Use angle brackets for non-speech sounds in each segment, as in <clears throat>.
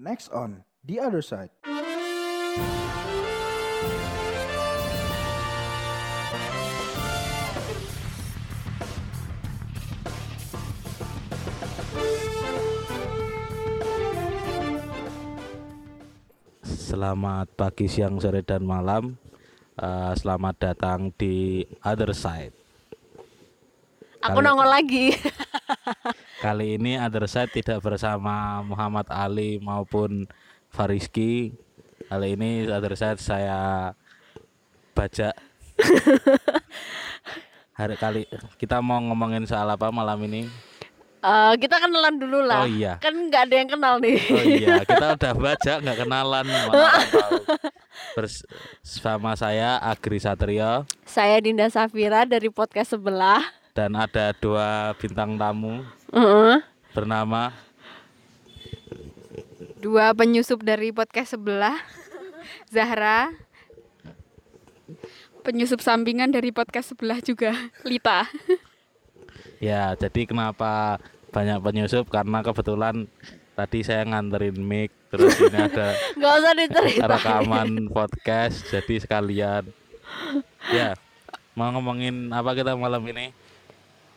Next on The Other Side. Selamat pagi, siang, sore, dan malam. Eh, selamat datang di Other Side. Aku Kali- nongol lagi. <laughs> Kali ini Other Side tidak bersama Muhammad Ali maupun Fariski. Kali ini Other Side saya baca. <laughs> Hari kali kita mau ngomongin soal apa malam ini? Eh, kita kenalan dulu lah. Oh iya. Kan nggak ada yang kenal nih. Oh iya, <laughs> kita udah baca nggak kenalan. Bersama saya Agri Satrio Saya Dinda Safira dari podcast sebelah. Dan ada dua bintang tamu Heeh. bernama dua penyusup dari podcast sebelah Zahra. Penyusup sampingan dari podcast sebelah juga Lita. Ya, jadi kenapa banyak penyusup? Karena kebetulan tadi saya nganterin mic terus ini ada Nggak usah diceritain. rekaman podcast jadi sekalian. Ya mau ngomongin apa kita malam ini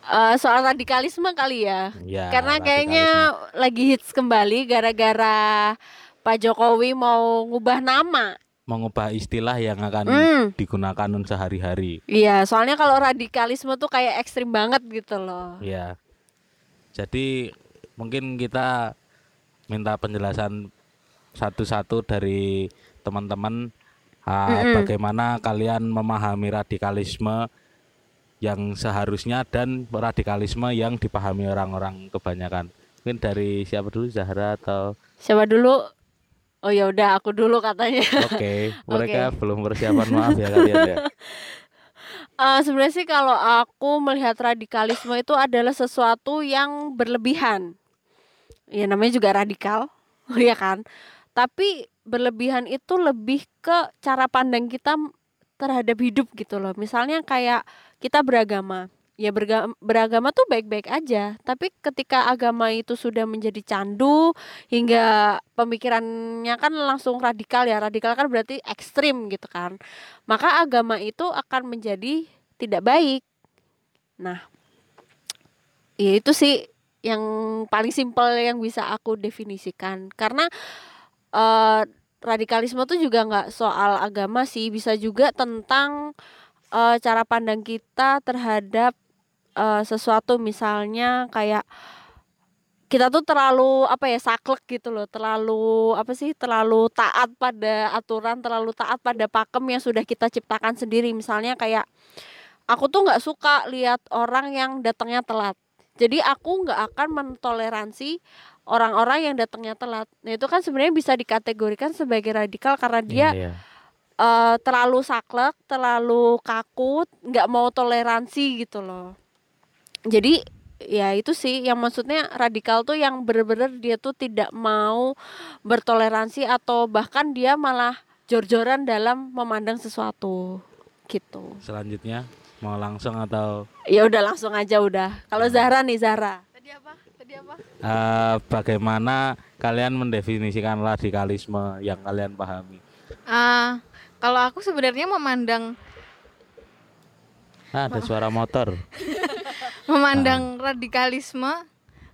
Eh, soal radikalisme kali ya. ya Karena kayaknya lagi hits kembali gara-gara Pak Jokowi mau ngubah nama. mengubah istilah yang akan Hmm. digunakan sehari-hari Iya, soalnya kalau radikalisme tuh kayak ekstrim banget gitu loh. ya jadi mungkin kita minta penjelasan satu-satu dari teman-teman ah, Mm-mm. bagaimana kalian memahami radikalisme yang seharusnya dan radikalisme yang dipahami orang-orang kebanyakan. Mungkin dari siapa dulu Zahra atau Siapa dulu? Oh ya udah aku dulu katanya. oke <laughs> mereka belum persiapan maaf ya kalian ya. <laughs> Eh, sebenarnya sih kalau aku melihat radikalisme itu adalah sesuatu yang berlebihan. Ya namanya juga radikal, <laughs> ya kan? Tapi berlebihan itu lebih ke cara pandang kita terhadap hidup gitu loh. Misalnya kayak kita beragama. Ya beragama tuh baik-baik aja, tapi ketika agama itu sudah menjadi candu hingga pemikirannya kan langsung radikal ya. Radikal kan berarti ekstrim gitu kan maka agama itu akan menjadi tidak baik. Nah, ya itu sih yang paling simpel yang bisa aku definisikan. Karena eh, radikalisme tuh juga nggak soal agama sih, bisa juga tentang eh, cara pandang kita terhadap eh, sesuatu misalnya kayak kita tuh terlalu apa ya saklek gitu loh terlalu apa sih terlalu taat pada aturan terlalu taat pada pakem yang sudah kita ciptakan sendiri. Misalnya kayak aku tuh nggak suka lihat orang yang datangnya telat. Jadi aku nggak akan mentoleransi orang-orang yang datangnya telat. Nah itu kan sebenarnya bisa dikategorikan sebagai radikal karena dia Iya, iya. Eh, terlalu saklek terlalu kaku nggak mau toleransi gitu loh. Jadi ya itu sih yang maksudnya radikal tuh yang bener-bener dia tuh tidak mau bertoleransi atau bahkan dia malah jor-joran dalam memandang sesuatu gitu. Selanjutnya mau langsung atau? Ya udah langsung aja udah. Kalau Zahra nih Zahra. Tadi apa? Tadi apa? Eh, bagaimana kalian mendefinisikan radikalisme yang kalian pahami? Ah, kalau aku sebenarnya memandang Ah, ada suara motor. <laughs> memandang radikalisme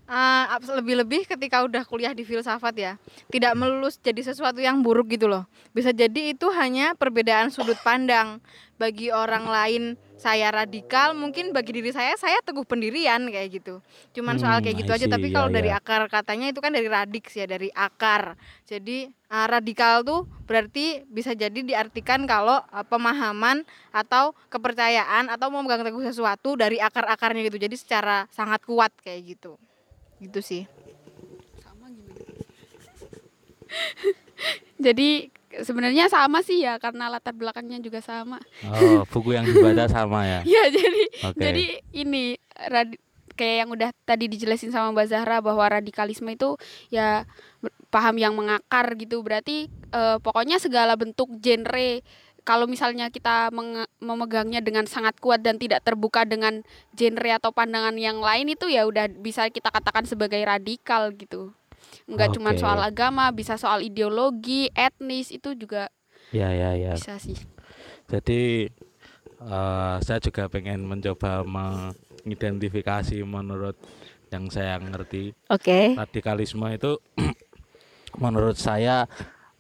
abs- lebih-lebih ketika udah kuliah di filsafat ya tidak melulu jadi sesuatu yang buruk gitu loh. Bisa jadi itu hanya perbedaan sudut pandang. Bagi orang lain saya radikal mungkin bagi diri saya saya teguh pendirian kayak gitu. Cuman soal Hmm, kayak gitu aja tapi kalau dari ya. akar katanya itu kan dari radix ya dari akar. Jadi ah, radikal tuh berarti bisa jadi diartikan kalau ah, pemahaman atau kepercayaan atau memegang teguh sesuatu dari akar-akarnya gitu. Jadi secara sangat kuat kayak gitu gitu sih <laughs> Jadi sebenarnya sama sih ya karena latar belakangnya juga sama. Oh, buku yang dibaca sama ya. <laughs> Ya jadi Oke. jadi ini radi- kayak yang udah tadi dijelasin sama Mbak Zahra bahwa radikalisme itu ya paham yang mengakar gitu. Berarti eh, pokoknya segala bentuk genre kalau misalnya kita memegangnya dengan sangat kuat dan tidak terbuka dengan genre atau pandangan yang lain itu ya udah bisa kita katakan sebagai radikal gitu. nggak cuma Oke. soal agama bisa soal ideologi etnis itu juga Ya ya ya. bisa sih Jadi eh, saya juga pengen mencoba mengidentifikasi menurut yang saya ngerti Oke. radikalisme itu <clears throat> menurut saya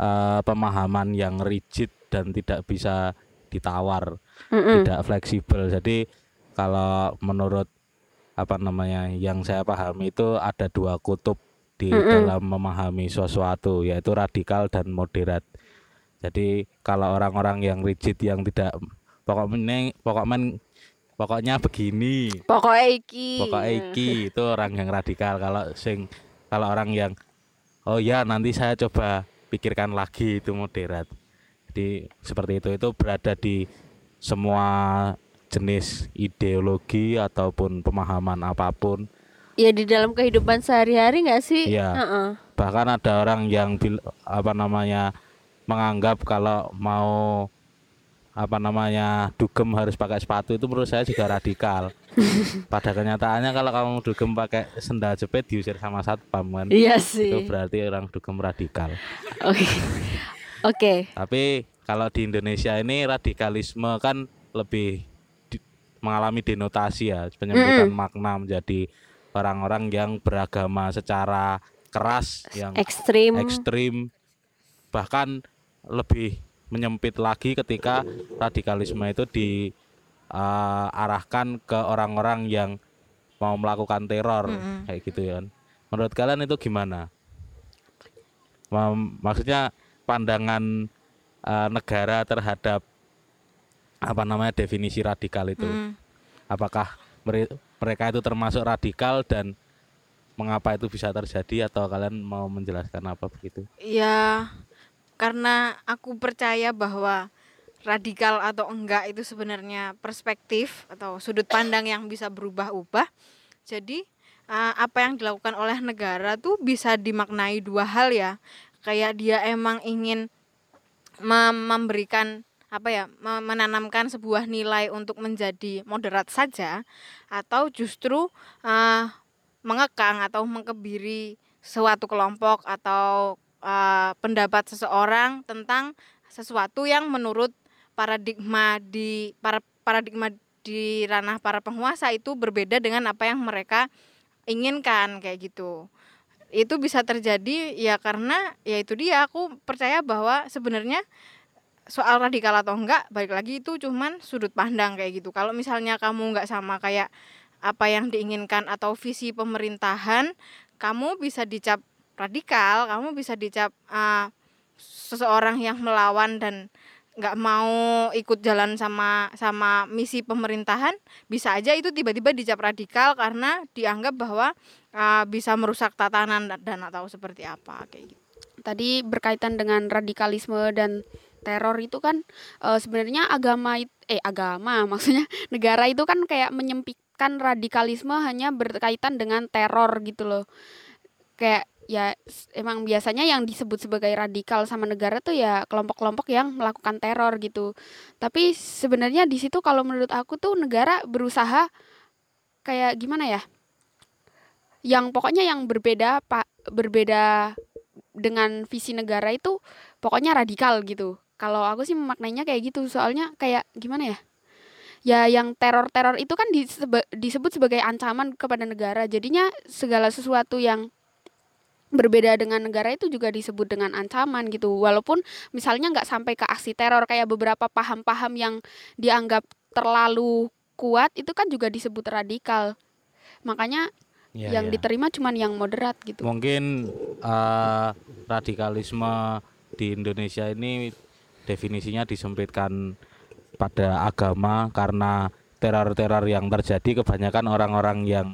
eh, pemahaman yang rigid dan tidak bisa ditawar, Mm-mm. tidak fleksibel. Jadi kalau menurut apa namanya yang saya pahami itu ada dua kutub di Mm-mm. dalam memahami sesuatu yaitu radikal dan moderat. Jadi kalau orang-orang yang rigid yang tidak pokoknya pokoknya pokoknya begini Pokoknya iki. pokoknya iki itu orang yang radikal kalau sing kalau orang yang oh ya nanti saya coba pikirkan lagi itu moderat jadi seperti itu itu berada di semua jenis ideologi ataupun pemahaman apa pun Ya di dalam kehidupan sehari-hari nggak sih? Iya. Heeh. bahkan ada orang yang bil, apa namanya menganggap kalau mau apa namanya dugem harus pakai sepatu itu menurut saya juga radikal. <laughs> Pada kenyataannya kalau kamu dugem pakai sendal jepit diusir sama satpam kan. Iya Itu sih. berarti orang dugem radikal. Oke. Oke. Tapi kalau di Indonesia ini radikalisme kan lebih di- mengalami denotasi ya, penyempitan makna menjadi orang-orang yang beragama secara keras yang Ekstrim. ekstrim bahkan lebih menyempit lagi ketika radikalisme itu diarahkan ke orang-orang yang mau melakukan teror kayak gitu ya kan. Menurut kalian itu gimana? Maksudnya pandangan eh, negara terhadap apa namanya definisi radikal itu? Mm. Apakah mere- mereka itu termasuk radikal dan mengapa itu bisa terjadi atau kalian mau menjelaskan apa begitu? Ya, karena aku percaya bahwa radikal atau enggak itu sebenarnya perspektif atau sudut pandang yang bisa berubah-ubah. Jadi eh, apa yang dilakukan oleh negara tuh bisa dimaknai dua hal ya. Kayak dia emang ingin mem- memberikan apa ya me- menanamkan sebuah nilai untuk menjadi moderat saja atau justru eh, mengekang atau mengkebiri suatu kelompok atau uh, pendapat seseorang tentang sesuatu yang menurut paradigma di para paradigma di ranah para penguasa itu berbeda dengan apa yang mereka inginkan kayak gitu. Itu bisa terjadi ya karena ya itu dia aku percaya bahwa sebenarnya soal radikal atau enggak balik lagi itu cuman sudut pandang kayak gitu. Kalau misalnya kamu enggak sama kayak apa yang diinginkan atau visi pemerintahan, kamu bisa dicap radikal, kamu bisa dicap uh, seseorang yang melawan dan nggak mau ikut jalan sama sama misi pemerintahan, bisa aja itu tiba-tiba dicap radikal karena dianggap bahwa uh, bisa merusak tatanan dan, atau seperti apa kayak gitu. tadi berkaitan dengan radikalisme dan teror itu kan eh, sebenarnya agama eh agama <laughs> maksudnya negara itu kan kayak menyempitkan radikalisme hanya berkaitan dengan teror gitu loh. Kayak ya emang biasanya yang disebut sebagai radikal sama negara tuh ya kelompok-kelompok yang melakukan teror gitu. Tapi sebenarnya di situ kalau menurut aku tuh negara berusaha kayak gimana ya yang pokoknya yang berbeda pak berbeda dengan visi negara itu pokoknya radikal gitu. Kalau aku sih memaknainya kayak gitu, soalnya kayak gimana ya? Ya yang teror-teror itu kan disebe- disebut sebagai ancaman kepada negara. Jadinya segala sesuatu yang berbeda dengan negara itu juga disebut dengan ancaman gitu. Walaupun misalnya nggak sampai ke aksi teror kayak beberapa paham-paham yang dianggap terlalu kuat itu kan juga disebut radikal. Makanya Iya, yang iya. diterima cuman yang moderat gitu. Mungkin eh, radikalisme di Indonesia ini definisinya disempitkan pada agama karena teror-teror yang terjadi kebanyakan orang-orang yang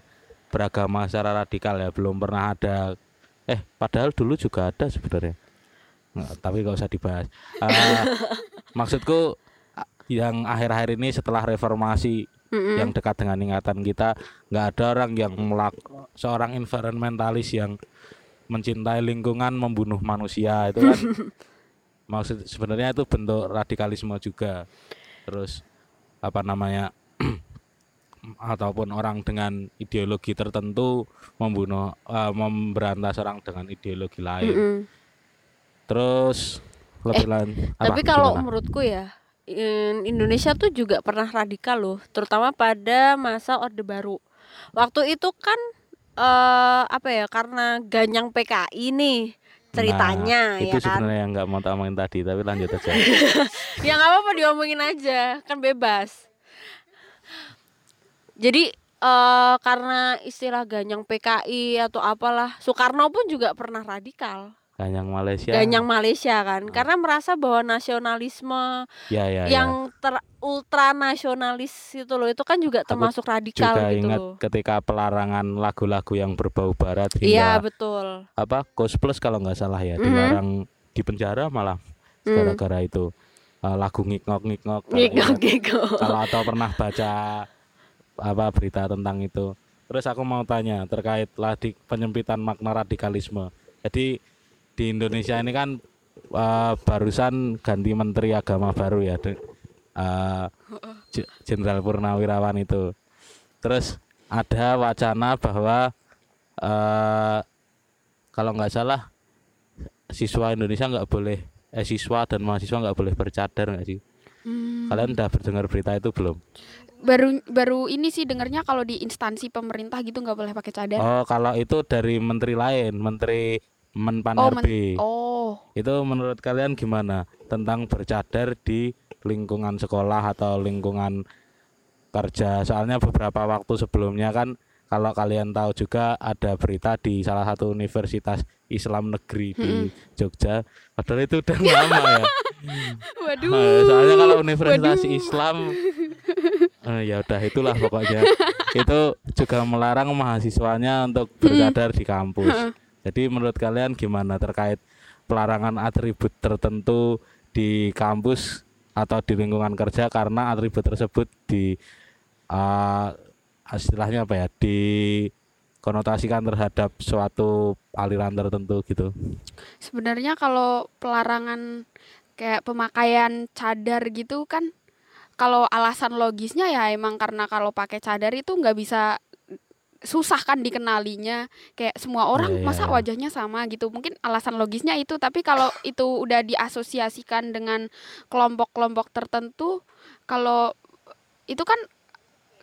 beragama secara radikal ya belum pernah ada eh padahal dulu juga ada sebenarnya Nggak, tapi gak usah dibahas Eh, <laughs> maksudku yang akhir-akhir ini setelah reformasi Mm-mm. yang dekat dengan ingatan kita nggak ada orang yang melak seorang environmentalis yang mencintai lingkungan membunuh manusia itu kan <laughs> maksud sebenarnya itu bentuk radikalisme juga terus apa namanya <clears throat> ataupun orang dengan ideologi tertentu membunuh eh, memberantas orang dengan ideologi lain. Mm-mm. Terus lebih lain apa, Tapi kalau gimana? menurutku ya Indonesia tuh juga pernah radikal loh, terutama pada masa Orde Baru. Waktu itu kan eh apa ya karena ganyang PKI nih ceritanya Nah, ya itu kan. sebenarnya yang nggak mau tak omongin tadi tapi lanjut aja <laughs> ya nggak apa-apa diomongin aja kan bebas jadi eh karena istilah ganyang PKI atau apalah Soekarno pun juga pernah radikal Ganyang Malaysia ganyang Malaysia kan karena merasa bahwa nasionalisme ya ya ya. yang ter ultra nasionalis itu loh itu kan juga Aku termasuk radikal juga gitu ingat loh ketika pelarangan lagu-lagu yang berbau barat iya betul apa Ghost Plus kalau nggak salah ya Mhm. dilarang di penjara malah Hmm. gara-gara itu Eh, lagu kalau Ngikok, ingat. ngikok. kalau atau pernah baca apa berita tentang itu terus aku mau tanya terkait ladi penyempitan makna radikalisme jadi di Indonesia ini kan eh, barusan ganti menteri agama baru ya eh, Jenderal Purnawirawan itu terus ada wacana bahwa eh, kalau nggak salah siswa Indonesia nggak boleh eh siswa dan mahasiswa nggak boleh bercadar nggak sih Hmm. kalian udah berdengar berita itu belum baru baru ini sih dengarnya kalau di instansi pemerintah gitu nggak boleh pakai cadar. Oh, kalau itu dari menteri lain, menteri Menpan Oh, RB. men- oh, Itu menurut kalian gimana tentang bercadar di lingkungan sekolah atau lingkungan kerja? Soalnya beberapa waktu sebelumnya kan kalau kalian tahu juga ada berita di salah satu universitas Islam negeri di Jogja. Padahal itu udah lama ya. <laughs> waduh. Eh, Soalnya kalau universitas Islam eh, ya udah itulah pokoknya. <laughs> itu juga melarang mahasiswanya untuk bercadar di kampus. Jadi menurut kalian gimana terkait pelarangan atribut tertentu di kampus atau di lingkungan kerja karena atribut tersebut di eh, istilahnya apa ya? di konotasikan terhadap suatu aliran tertentu gitu. Sebenarnya kalau pelarangan kayak pemakaian cadar gitu kan kalau alasan logisnya ya emang karena kalau pakai cadar itu nggak bisa susah kan dikenalinya. Kayak semua orang Iya, iya, masa iya. wajahnya sama gitu. Mungkin alasan logisnya itu tapi kalau itu udah diasosiasikan dengan kelompok-kelompok tertentu kalau itu kan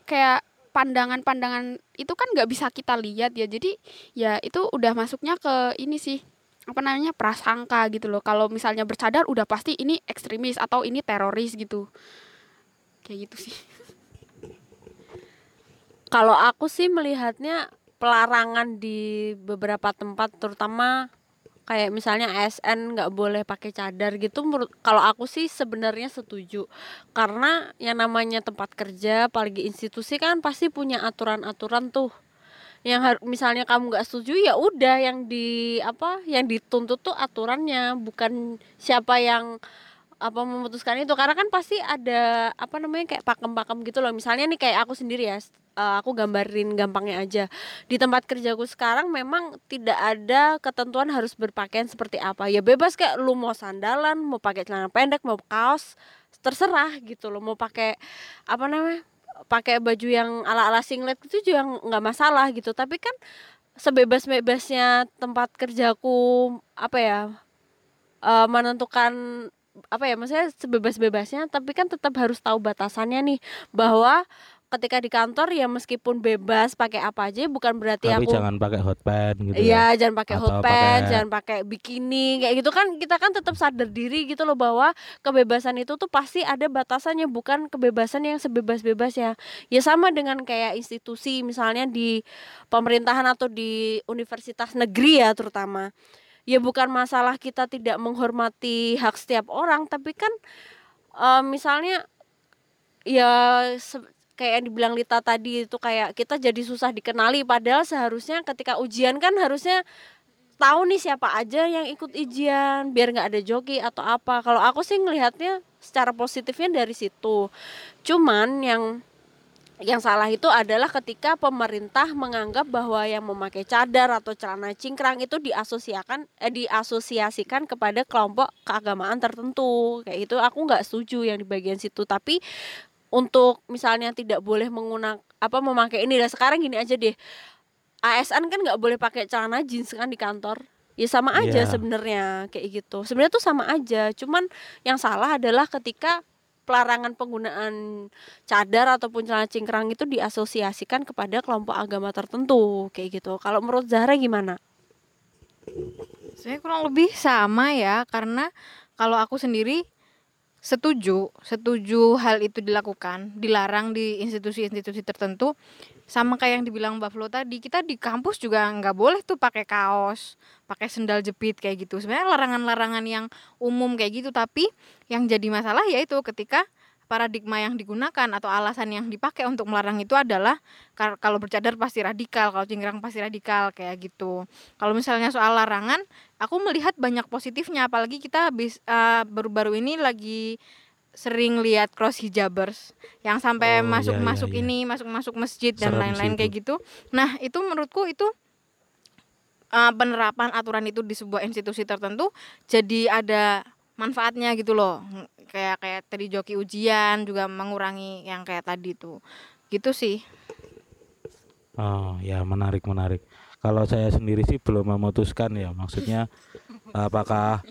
kayak pandangan-pandangan itu kan nggak bisa kita lihat ya. Jadi ya itu udah masuknya ke ini sih apa namanya prasangka gitu loh. Kalau misalnya bercadar udah pasti ini ekstremis atau ini teroris gitu. Kayak gitu sih Kalau aku sih melihatnya pelarangan di beberapa tempat terutama kayak misalnya ASN nggak boleh pakai cadar gitu menurut kalau aku sih sebenarnya setuju. Karena yang namanya tempat kerja apalagi institusi kan pasti punya aturan-aturan tuh. Yang har- misalnya kamu nggak setuju ya udah yang di apa yang dituntut tuh aturannya bukan siapa yang apa memutuskan itu. Karena kan pasti ada apa namanya kayak pakem-pakem gitu loh. Misalnya nih kayak aku sendiri ya eh, aku gambarin gampangnya aja. Di tempat kerjaku sekarang memang tidak ada ketentuan harus berpakaian seperti apa. Ya bebas kayak lu mau sandalan mau pakai celana pendek mau kaos terserah gitu loh. Mau pakai apa namanya pakai baju yang ala-ala singlet itu juga nggak masalah gitu. Tapi kan sebebas-bebasnya tempat kerjaku apa ya eh, menentukan apa ya maksudnya sebebas-bebasnya tapi kan tetap harus tahu batasannya nih bahwa ketika di kantor ya meskipun bebas pakai apa aja bukan berarti Tapi aku jangan pakai hot pants gitu ya. Iya, jangan pakai Atau hot pants, pakai- jangan pakai bikini kayak gitu kan kita kan tetap sadar diri gitu loh bahwa kebebasan itu tuh pasti ada batasannya bukan kebebasan yang sebebas-bebasnya. Ya sama dengan kayak institusi misalnya di pemerintahan atau di universitas negeri ya terutama. Ya bukan masalah kita tidak menghormati hak setiap orang tapi kan eh, misalnya ya kayak yang dibilang Lita tadi itu kayak kita jadi susah dikenali padahal seharusnya ketika ujian kan harusnya tahu nih siapa aja yang ikut ujian biar nggak ada joki atau apa. Kalau aku sih ngelihatnya secara positifnya dari situ. Cuman yang yang salah itu adalah ketika pemerintah menganggap bahwa yang memakai cadar atau celana cingkrang itu diasosiasikan eh, diasosiasikan kepada kelompok keagamaan tertentu kayak itu aku nggak setuju yang di bagian situ tapi untuk misalnya tidak boleh menggunakan apa memakai ini. Dan sekarang gini aja deh. ASN kan nggak boleh pakai celana jeans kan di kantor. Ya sama aja Iya. sebenarnya kayak gitu. Sebenarnya tuh sama aja. Cuman yang salah adalah ketika pelarangan penggunaan cadar ataupun celana cingkrang itu diasosiasikan kepada kelompok agama tertentu kayak gitu. Kalau menurut Zahra gimana? Saya kurang lebih sama ya karena kalau aku sendiri setuju, setuju hal itu dilakukan, dilarang di institusi-institusi tertentu. Sama kayak yang dibilang Mbak Flo tadi, kita di kampus juga nggak boleh tuh pakai kaos, pakai sendal jepit kayak gitu. Sebenarnya larangan-larangan yang umum kayak gitu, tapi yang jadi masalah yaitu ketika paradigma yang digunakan atau alasan yang dipakai untuk melarang itu adalah kalau bercadar pasti radikal, kalau cingkrang pasti radikal kayak gitu. Kalau misalnya soal larangan, aku melihat banyak positifnya apalagi kita habis eh, baru-baru ini lagi sering lihat cross hijabers yang Oh, sampai iya, masuk-masuk iya, iya. ini, masuk-masuk masjid dan lain-lain kayak gitu. Nah, itu menurutku itu eh, penerapan aturan itu di sebuah institusi tertentu jadi ada manfaatnya gitu loh. Kayak kayak tadi joki ujian juga mengurangi yang kayak tadi tuh. Gitu sih. Oh ya menarik menarik. Kalau saya sendiri sih belum memutuskan ya maksudnya <laughs> apakah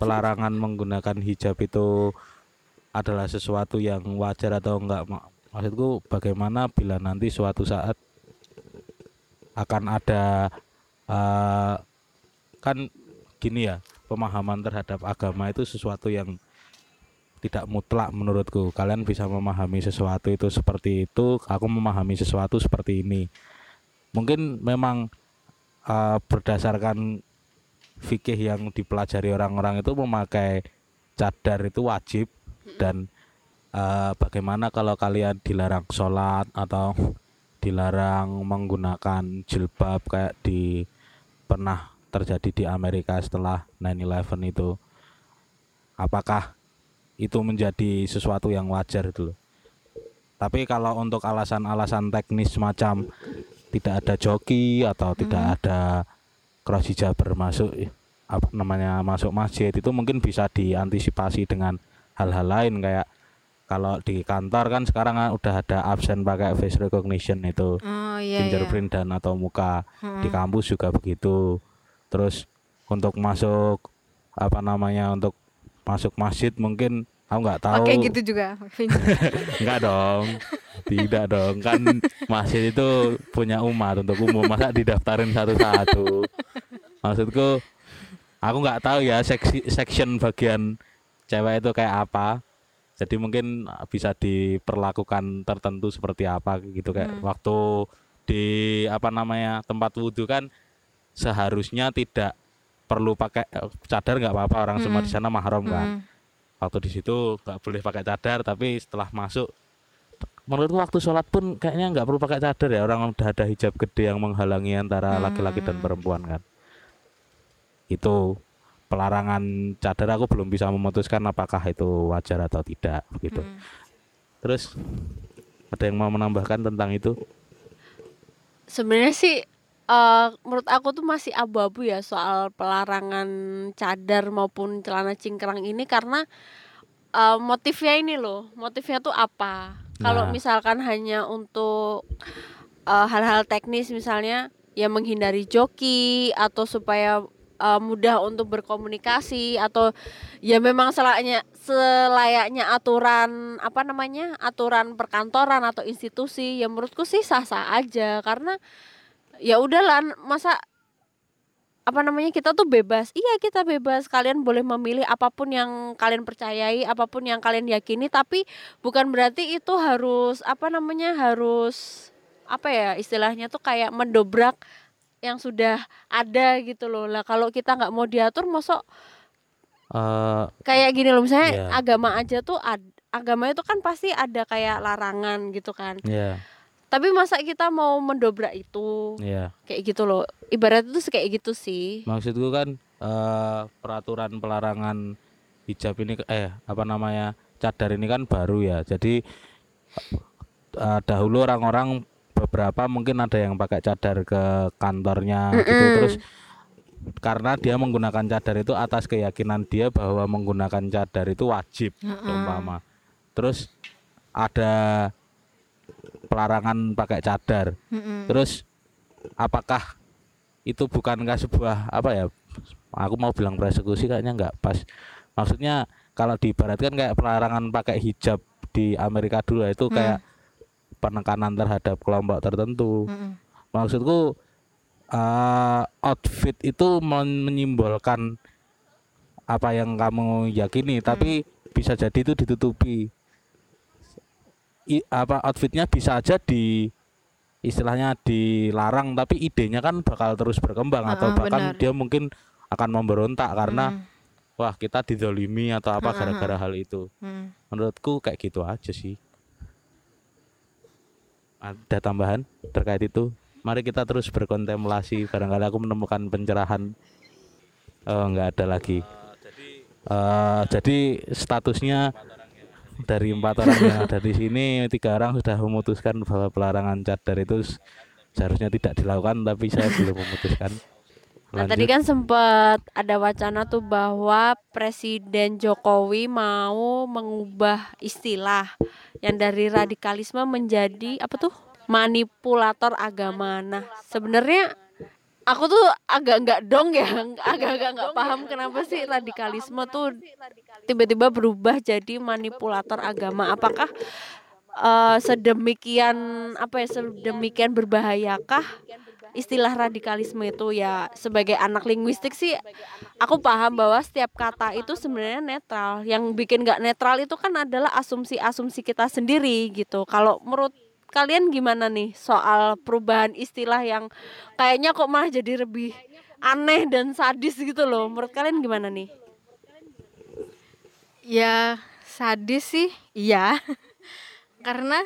pelarangan menggunakan hijab itu adalah sesuatu yang wajar atau enggak. Ma- Maksudku bagaimana bila nanti suatu saat akan ada eh, kan gini ya pemahaman terhadap agama itu sesuatu yang tidak mutlak menurutku. Kalian bisa memahami sesuatu itu seperti itu, aku memahami sesuatu seperti ini. Mungkin memang eh, berdasarkan fikih yang dipelajari orang-orang itu memakai cadar itu wajib dan eh, bagaimana kalau kalian dilarang sholat atau dilarang menggunakan jilbab kayak di pernah terjadi di Amerika setelah 9/11 itu apakah itu menjadi sesuatu yang wajar itu loh. Tapi kalau untuk alasan-alasan teknis semacam tidak ada joki atau tidak ada cross hijaber masuk apa namanya masuk masjid itu mungkin bisa diantisipasi dengan hal-hal lain kayak kalau di kantor kan sekarang kan udah ada absen pakai face recognition itu Oh iya iya. fingerprint dan atau muka di Mm-mm. kampus juga begitu terus untuk masuk apa namanya untuk masuk masjid mungkin aku nggak tahu Oke gitu juga. Enggak <laughs> dong. Tidak dong. Kan masjid itu punya umat untuk umum. Masa didaftarin satu-satu. Maksudku aku nggak tahu ya seksi, section bagian cewek itu kayak apa. Jadi mungkin bisa diperlakukan tertentu seperti apa gitu kayak Hmm. waktu di apa namanya tempat wudhu kan seharusnya tidak perlu pakai eh, cadar nggak apa-apa orang semua di sana mahram kan Mm. waktu di situ nggak boleh pakai cadar tapi setelah masuk menurutku waktu sholat pun kayaknya nggak perlu pakai cadar ya orang udah ada hijab gede yang menghalangi antara laki-laki dan Hmm. perempuan kan itu pelarangan cadar aku belum bisa memutuskan apakah itu wajar atau tidak begitu Mm. terus ada yang mau menambahkan tentang itu Sebenarnya sih eh menurut aku tuh masih abu-abu ya soal pelarangan cadar maupun celana cingkrang ini karena eh, motifnya ini loh, motifnya tuh apa? Kalau Nah. misalkan hanya untuk eh, hal-hal teknis misalnya ya menghindari joki atau supaya eh, mudah untuk berkomunikasi atau ya memang selayaknya selayaknya aturan apa namanya aturan perkantoran atau institusi ya menurutku sih sah-sah aja karena ya udahlah masa apa namanya kita tuh bebas. Iya kita bebas. Kalian boleh memilih apa pun yang kalian percayai apa pun yang kalian yakini tapi bukan berarti itu harus apa namanya harus apa ya istilahnya tuh kayak mendobrak yang sudah ada gitu loh. Lah kalau kita nggak mau diatur mosok Eh, kayak gini loh. Misalnya Iya. agama aja tuh ad- agama itu kan pasti ada kayak larangan gitu kan. Ya tapi masa kita mau mendobrak itu? Ya kayak gitu loh. Ibarat itu kayak gitu sih. Maksudku kan eh, peraturan pelarangan hijab ini eh apa namanya cadar ini kan baru ya. Jadi eh, dahulu orang-orang beberapa mungkin ada yang pakai cadar ke kantornya gitu. Mm-mm. terus karena dia menggunakan cadar itu atas keyakinan dia bahwa menggunakan cadar itu wajib Mm-mm. umpama. Terus ada pelarangan pakai cadar. Mm-mm. Terus apakah itu bukankah sebuah apa ya? Aku mau bilang persekusi kayaknya nggak pas. Maksudnya kalau diibaratkan kayak pelarangan pakai hijab di Amerika dulu itu kayak penekanan terhadap kelompok tertentu. Mm-mm. Maksudku eh, outfit itu men- menyimbolkan apa yang kamu yakini, tapi bisa jadi itu ditutupi. I- apa outfitnya bisa aja di istilahnya dilarang, tapi idenya kan bakal terus berkembang atau Heeh, bahkan benar. dia mungkin akan memberontak karena Mm. wah kita didolimi atau apa Heeh, gara-gara hal itu. Mm. Menurutku kayak gitu aja sih. Ada tambahan terkait itu? Mari kita terus berkontemplasi. Barangkali aku menemukan pencerahan. Oh, nggak ada lagi. Eh, jadi statusnya dari empat orang yang ada di sini, tiga orang sudah memutuskan bahwa pelarangan cadar itu seharusnya tidak dilakukan, tapi saya belum memutuskan. Nah tadi kan sempat ada wacana tuh bahwa Presiden Jokowi mau mengubah istilah yang dari radikalisme menjadi apa tuh manipulator agama. Nah sebenarnya aku tuh agak nggak dong ya, agak-agak <laughs> nggak paham kenapa sih radikalisme tuh tiba-tiba berubah jadi manipulator agama. Apakah eh, sedemikian apa ya sedemikian berbahayakah istilah radikalisme itu? Ya sebagai anak linguistik sih aku paham bahwa setiap kata itu sebenarnya netral. Yang bikin nggak netral itu kan adalah asumsi-asumsi kita sendiri gitu. Kalau menurut kalian gimana nih soal perubahan istilah yang kayaknya kok malah jadi lebih aneh dan sadis gitu loh menurut kalian gimana nih Ya sadis sih, iya. <laughs> Karena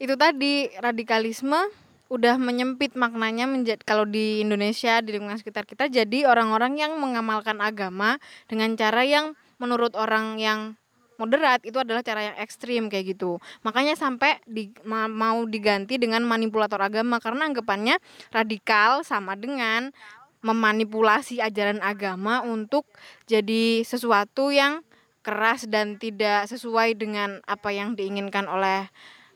itu tadi radikalisme udah menyempit maknanya menjadi kalau di Indonesia di lingkungan sekitar kita jadi orang-orang yang mengamalkan agama dengan cara yang menurut orang yang moderat itu adalah cara yang ekstrim kayak gitu. Makanya sampai di, ma- mau diganti dengan manipulator agama karena anggapannya radikal sama dengan memanipulasi ajaran agama untuk jadi sesuatu yang keras dan tidak sesuai dengan apa yang diinginkan oleh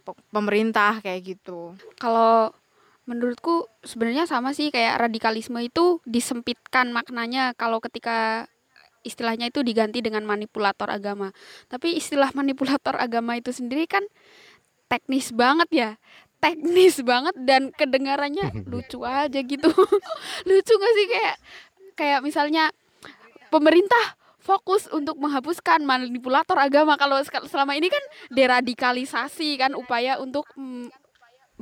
pe- pemerintah kayak gitu. Kalau menurutku sebenarnya sama sih kayak radikalisme itu disempitkan maknanya kalau ketika istilahnya itu diganti dengan manipulator agama. Tapi istilah <laughs> manipulator agama itu sendiri kan teknis banget ya. Teknis <laughs> banget dan kedengarannya <laughs> lucu aja gitu. lucu gak sih kayak kayak misalnya pemerintah fokus untuk menghapuskan manipulator agama kalau selama ini kan deradikalisasi kan upaya untuk mm,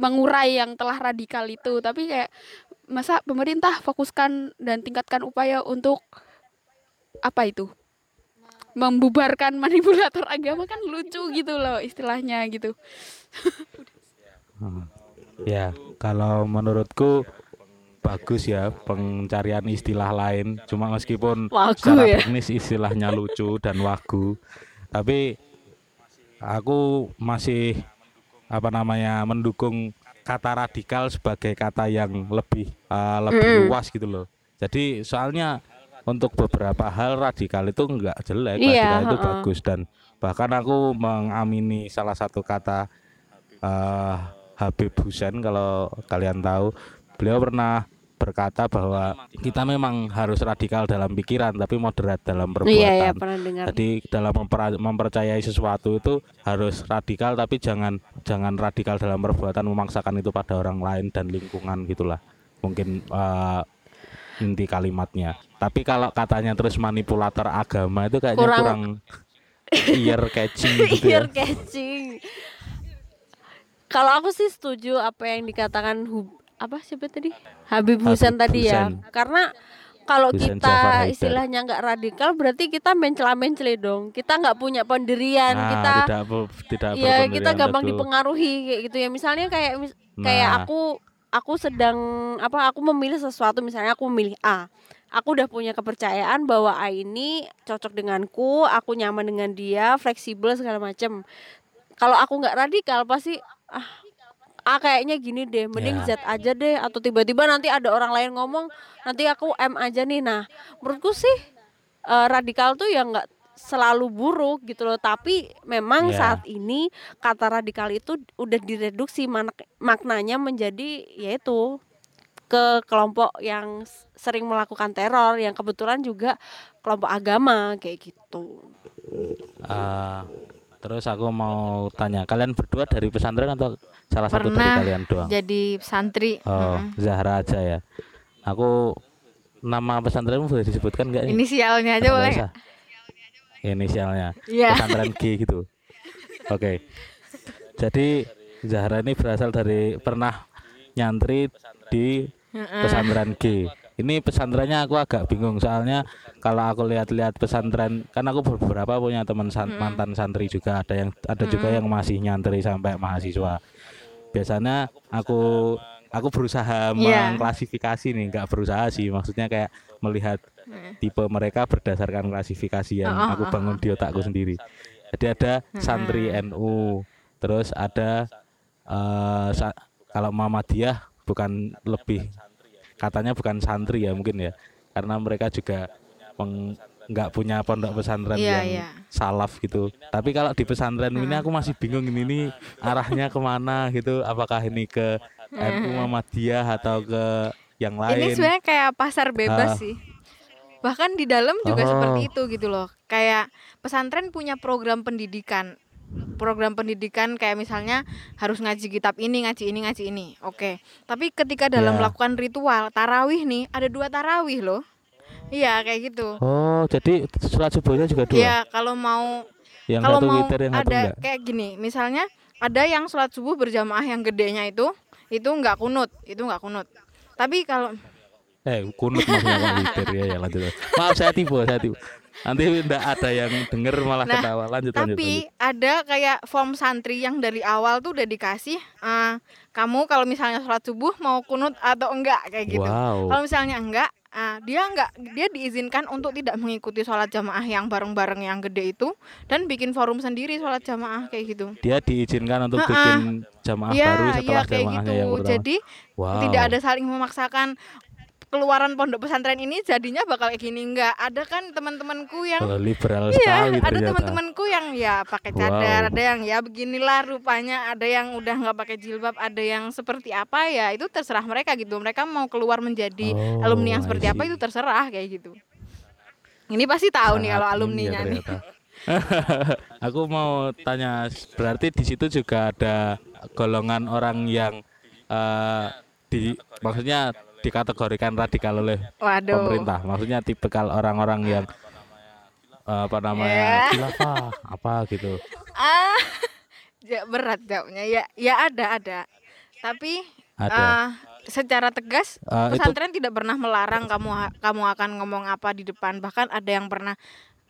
mengurai yang telah radikal itu tapi kayak masa pemerintah fokuskan dan tingkatkan upaya untuk apa itu membubarkan manipulator agama kan lucu gitu loh istilahnya gitu Hmm. Ya, kalau menurutku bagus ya pencarian istilah lain. Cuma meskipun Wagu secara ya. teknis istilahnya lucu dan wagu, tapi aku masih apa namanya mendukung kata radikal sebagai kata yang lebih uh, lebih luas gitu loh. Jadi soalnya untuk beberapa hal radikal itu enggak jelek, Iya, radikal itu heeh. bagus dan bahkan aku mengamini salah satu kata eh Habib Hussein kalau kalian tahu beliau pernah berkata bahwa kita memang harus radikal dalam pikiran tapi moderat dalam perbuatan. iya ya pernah dengar Jadi dalam mempercayai sesuatu itu harus radikal tapi jangan jangan radikal dalam perbuatan memaksakan itu pada orang lain dan lingkungan gitulah. Mungkin eh, inti kalimatnya. Tapi kalau katanya terus manipulator agama itu kayaknya Kurang- kurang, ear catching <laughs> gitu ya. ear catching. Kalau aku sih setuju apa yang dikatakan Hub, apa siapa tadi? Habib Habib tadi ya. Karena kalau kita istilahnya nggak radikal berarti kita mencela mencela dong. Kita nggak punya pendirian Nah, kita tidak tidak ya kita gampang betul. dipengaruhi kayak gitu ya. Misalnya kayak mis- kayak Nah. aku aku sedang apa aku memilih sesuatu. Misalnya aku memilih A aku udah punya kepercayaan bahwa A ini cocok denganku aku nyaman dengan dia fleksibel segala macem kalau aku nggak radikal pasti ah A kayaknya gini deh mending Ya. Z aja deh atau tiba-tiba nanti ada orang lain ngomong nanti aku M aja nih nah menurutku sih eh, radikal tuh ya nggak selalu buruk gitu loh tapi memang Iya. saat ini kata radikal itu udah direduksi mak- maknanya menjadi yaitu ke kelompok yang sering melakukan teror yang kebetulan juga kelompok agama kayak gitu Eh, terus aku mau tanya, kalian berdua dari pesantren atau salah satu dari Pernah kalian doang? jadi santri Oh. Zahra aja ya. Aku nama pesantrenmu boleh disebutkan nggak? nih? inisialnya aja boleh usah? Inisialnya. Iya. Pesantren G gitu. Oke. Jadi Zahra ini berasal dari pernah nyantri di pesantren G. Ini pesantrennya aku agak bingung soalnya kalau aku lihat-lihat pesantren kan aku beberapa punya teman san- mantan santri juga ada yang ada juga yang masih nyantri sampai mahasiswa. Biasanya aku aku berusaha Iya. mengklasifikasi nih, nggak berusaha sih, maksudnya kayak melihat tipe mereka berdasarkan klasifikasi yang Oh, oh, aku oh, bangun di otakku sendiri. Jadi ada santri NU, terus ada eh, sa- kalau Muhammadiyah bukan lebih katanya bukan santri ya mungkin ya, karena mereka juga nggak punya pondok pesantren Iya, yang iya. salaf gitu. Tapi kalau di pesantren ini aku masih bingung ini, ini arahnya ke mana gitu. Apakah ini ke NU Muhammadiyah atau ke yang lain? Ini sebenarnya kayak pasar bebas Ah. sih. Bahkan di dalam juga Oh. seperti itu gitu loh. Kayak pesantren punya program pendidikan. Program pendidikan kayak misalnya harus ngaji kitab ini, ngaji ini, ngaji ini. Oke. Tapi ketika dalam Ya. melakukan ritual tarawih nih, ada dua tarawih loh. Iya, kayak gitu. Oh, jadi sholat subuhnya juga dua. Iya, kalau mau Yang kalau mau witir, yang ada enggak. kayak gini, misalnya ada yang sholat subuh berjamaah yang gedenya itu, itu nggak kunut, itu nggak kunut. Tapi kalau Eh, kunut maksudnya witir ya, ya lanjut. Maaf saya tipu, saya tipu. Nanti enggak ada yang denger malah Nah, ketawa. Lanjut, lanjut, Tapi ada kayak form santri yang dari awal tuh udah dikasih eh, kamu kalau misalnya sholat subuh mau kunut atau enggak kayak gitu. Wow. Kalau misalnya enggak, ah, dia enggak dia diizinkan untuk tidak mengikuti sholat jamaah yang bareng-bareng yang gede itu dan bikin forum sendiri sholat jamaah kayak gitu. Dia diizinkan untuk bikin jamaah Iya, baru iya setelah kayak jamaahnya gitu. yang pertama. Jadi wow. tidak ada saling memaksakan keluaran pondok pesantren ini jadinya bakal kayak gini enggak. Ada kan teman-temanku yang Oh, liberal Iya, sekali ada teman-temanku yang ya pakai cadar, Wow. ada yang ya beginilah rupanya, ada yang udah nggak pakai jilbab, ada yang seperti apa ya itu terserah mereka gitu. Mereka mau keluar menjadi Oh, alumni yang seperti apa itu terserah kayak gitu. Ini pasti tahu nih kalau ini ya nih. <laughs> Aku mau tanya, berarti di situ juga ada golongan orang yang eh, di maksudnya dikategorikan radikal oleh Waduh. pemerintah. Maksudnya tipikal orang-orang yang eh, apa namanya khilafah apa gitu. Ah, ya berat jawabnya. Ya, ya ada ada. Tapi Ada. ah, secara tegas itu pesantren tidak pernah melarang kamu kamu akan ngomong apa di depan. Bahkan ada yang pernah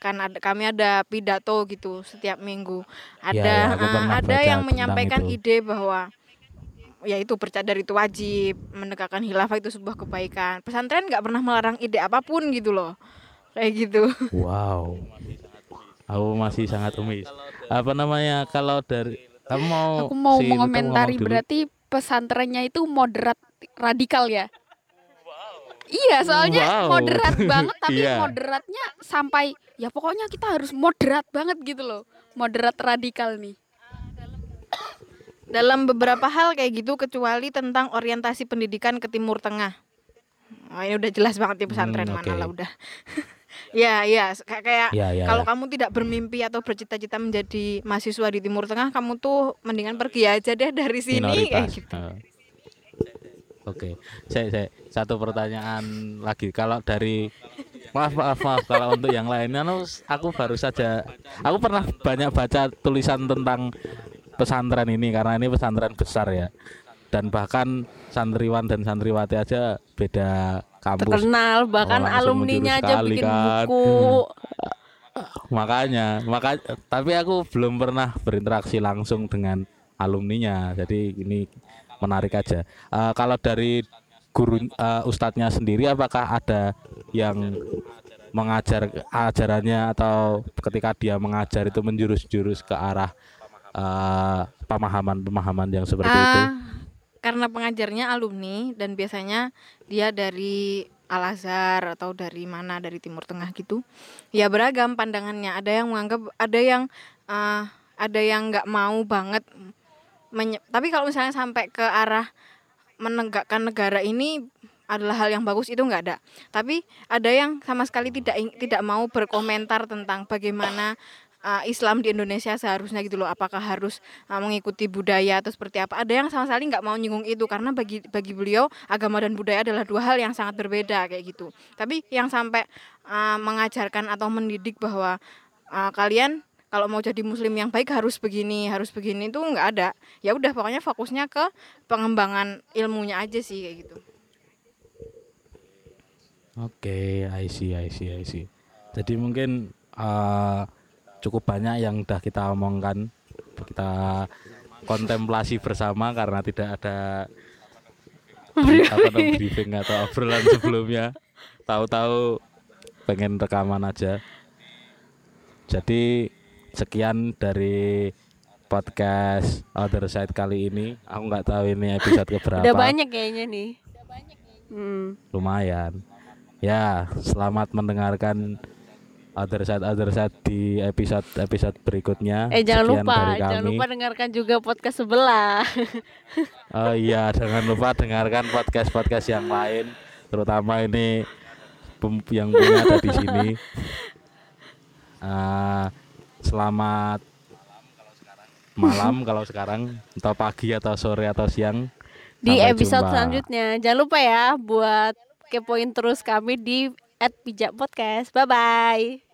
kan ada kami ada pidato gitu setiap minggu. Ada ya, ah, pernah ada yang menyampaikan itu. ide bahwa ya itu bercadar itu wajib, menegakkan khilafah itu sebuah kebaikan. Pesantren nggak pernah melarang ide apa pun gitu loh. Kayak gitu. Wow. Aku masih sangat umis. Apa namanya kalau dari kamu mau Aku mau si mengomentari berarti pesantrennya itu moderat radikal ya. Iya, soalnya Wow. moderat <laughs> banget tapi Iya. moderatnya sampai ya pokoknya kita harus moderat banget gitu loh. Moderat radikal nih. Dalam beberapa hal kayak gitu kecuali tentang orientasi pendidikan ke Timur Tengah. Oh, ini udah jelas banget di pesantren Hmm, mana oke. lah udah. <laughs> ya, ya, kayak Ya, ya, kalau ya. kamu tidak bermimpi atau bercita-cita menjadi mahasiswa di Timur Tengah, kamu tuh mendingan pergi aja deh dari sini kayak minoritas. gitu. Eh. Oke, saya, saya satu pertanyaan lagi. Kalau dari maaf maaf maaf kalau untuk yang lainnya, anu, aku baru saja, aku pernah banyak baca tulisan tentang pesantren ini karena ini pesantren besar ya, dan bahkan santriwan dan santriwati aja beda kampus. terkenal bahkan Oh, alumninya aja bikin kan. buku <laughs> Makanya, maka tapi aku belum pernah berinteraksi langsung dengan alumninya. Jadi ini menarik aja. Eh, kalau dari guru eh, ustadznya sendiri apakah ada yang mengajar ajarannya atau ketika dia mengajar itu menjurus-jurus ke arah eh, pemahaman-pemahaman yang seperti itu? Ah, karena pengajarnya alumni dan biasanya dia dari Al Azhar atau dari mana dari Timur Tengah gitu ya beragam pandangannya ada yang menganggap ada yang eh, ada yang nggak mau banget menye- tapi kalau misalnya sampai ke arah menegakkan negara ini adalah hal yang bagus itu nggak ada tapi ada yang sama sekali tidak tidak mau berkomentar tentang bagaimana uh, Islam di Indonesia seharusnya gitu loh. Apakah harus uh, mengikuti budaya atau seperti apa? Ada yang sama sekali nggak mau nyinggung itu karena bagi bagi beliau agama dan budaya adalah dua hal yang sangat berbeda kayak gitu. Tapi yang sampai uh, mengajarkan atau mendidik bahwa uh, kalian kalau mau jadi muslim yang baik harus begini harus begini itu nggak ada. Ya udah pokoknya fokusnya ke pengembangan ilmunya aja sih kayak gitu. Oke, I see, I see, I see. Jadi mungkin eh, cukup banyak yang udah kita omongkan, kita kontemplasi bersama karena tidak ada apa namanya, briefing atau obrolan sebelumnya. Tahu-tahu pengen rekaman aja. Jadi sekian dari podcast Other Side kali ini. Aku nggak tahu ini episode keberapa. Udah banyak kayaknya nih. Hmm. lumayan ya selamat mendengarkan other side other side di episode episode berikutnya Eh jangan Sekian lupa, jangan lupa dengarkan juga podcast sebelah. <laughs> oh iya jangan lupa dengarkan podcast podcast yang lain terutama ini yang punya ada di sini <laughs> Ah, selamat malam kalau sekarang atau pagi atau sore atau siang di Sampai episode jumpa. selanjutnya. Jangan lupa ya buat kepoin terus kami di @pijak podcast. Bye bye.